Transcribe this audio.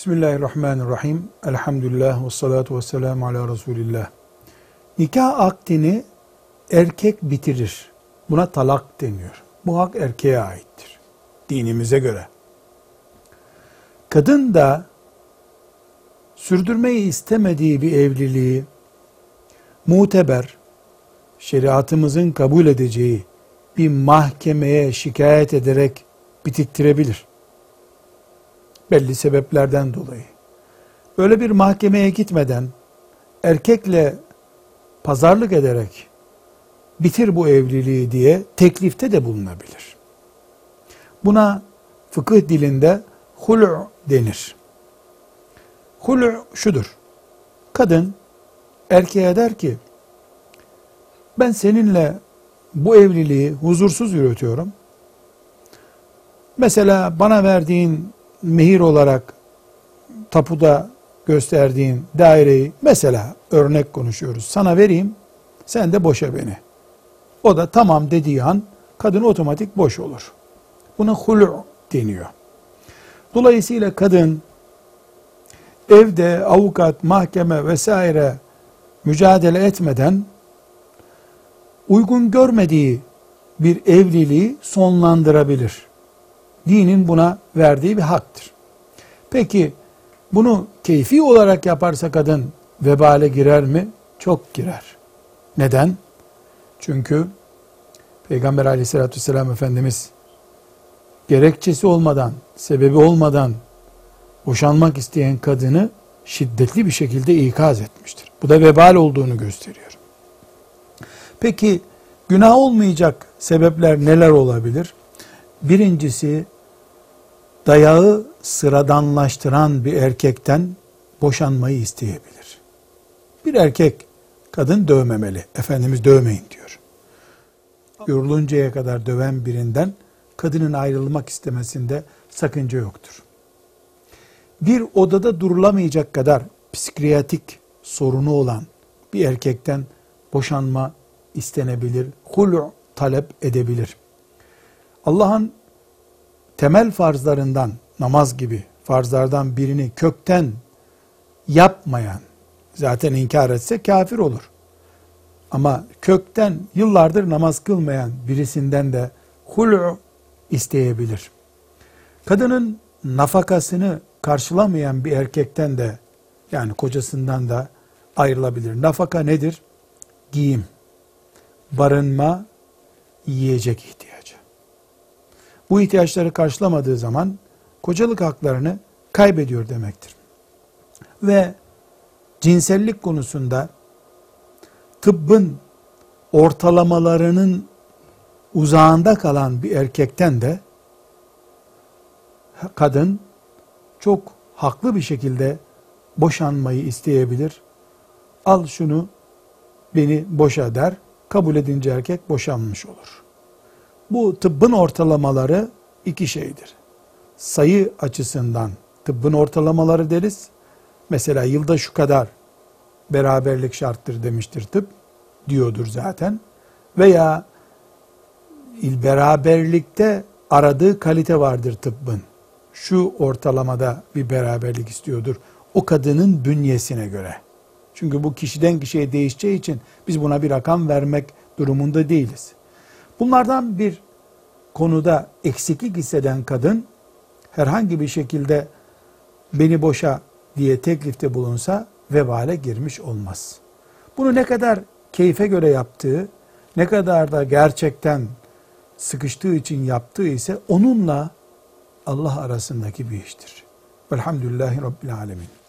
Bismillahirrahmanirrahim. Elhamdülillah ve salatu ve selamu ala Resulillah. Nikah akdini erkek bitirir. Buna talak deniyor. Bu hak erkeğe aittir. Dinimize göre. Kadın da sürdürmeyi istemediği bir evliliği muteber, şeriatımızın kabul edeceği bir mahkemeye şikayet ederek bitirttirebilir belli sebeplerden dolayı. Böyle bir mahkemeye gitmeden erkekle pazarlık ederek bitir bu evliliği diye teklifte de bulunabilir. Buna fıkıh dilinde hul'u denir. Hul'u şudur. Kadın erkeğe der ki ben seninle bu evliliği huzursuz yürütüyorum. Mesela bana verdiğin mehir olarak tapuda gösterdiğin daireyi mesela örnek konuşuyoruz. Sana vereyim. Sen de boşa beni. O da tamam dediği an kadın otomatik boş olur. Buna hulu deniyor. Dolayısıyla kadın evde avukat, mahkeme vesaire mücadele etmeden uygun görmediği bir evliliği sonlandırabilir dinin buna verdiği bir haktır. Peki bunu keyfi olarak yaparsa kadın vebale girer mi? Çok girer. Neden? Çünkü Peygamber aleyhissalatü vesselam Efendimiz gerekçesi olmadan, sebebi olmadan boşanmak isteyen kadını şiddetli bir şekilde ikaz etmiştir. Bu da vebal olduğunu gösteriyor. Peki günah olmayacak sebepler neler olabilir? Birincisi dayağı sıradanlaştıran bir erkekten boşanmayı isteyebilir. Bir erkek kadın dövmemeli. Efendimiz dövmeyin diyor. Yoruluncaya kadar döven birinden kadının ayrılmak istemesinde sakınca yoktur. Bir odada durulamayacak kadar psikiyatrik sorunu olan bir erkekten boşanma istenebilir. Hulu talep edebilir. Allah'ın temel farzlarından namaz gibi farzlardan birini kökten yapmayan zaten inkar etse kafir olur. Ama kökten yıllardır namaz kılmayan birisinden de hul'u isteyebilir. Kadının nafakasını karşılamayan bir erkekten de yani kocasından da ayrılabilir. Nafaka nedir? Giyim, barınma, yiyecek ihtiyacı. Bu ihtiyaçları karşılamadığı zaman kocalık haklarını kaybediyor demektir. Ve cinsellik konusunda tıbbın ortalamalarının uzağında kalan bir erkekten de kadın çok haklı bir şekilde boşanmayı isteyebilir. Al şunu beni boşa der. Kabul edince erkek boşanmış olur. Bu tıbbın ortalamaları iki şeydir. Sayı açısından tıbbın ortalamaları deriz. Mesela yılda şu kadar beraberlik şarttır demiştir tıp diyordur zaten. Veya beraberlikte aradığı kalite vardır tıbbın. Şu ortalamada bir beraberlik istiyordur. O kadının bünyesine göre. Çünkü bu kişiden kişiye değişeceği için biz buna bir rakam vermek durumunda değiliz. Bunlardan bir konuda eksiklik hisseden kadın herhangi bir şekilde beni boşa diye teklifte bulunsa vebale girmiş olmaz. Bunu ne kadar keyfe göre yaptığı, ne kadar da gerçekten sıkıştığı için yaptığı ise onunla Allah arasındaki bir iştir. Velhamdülillahi Rabbil Alemin.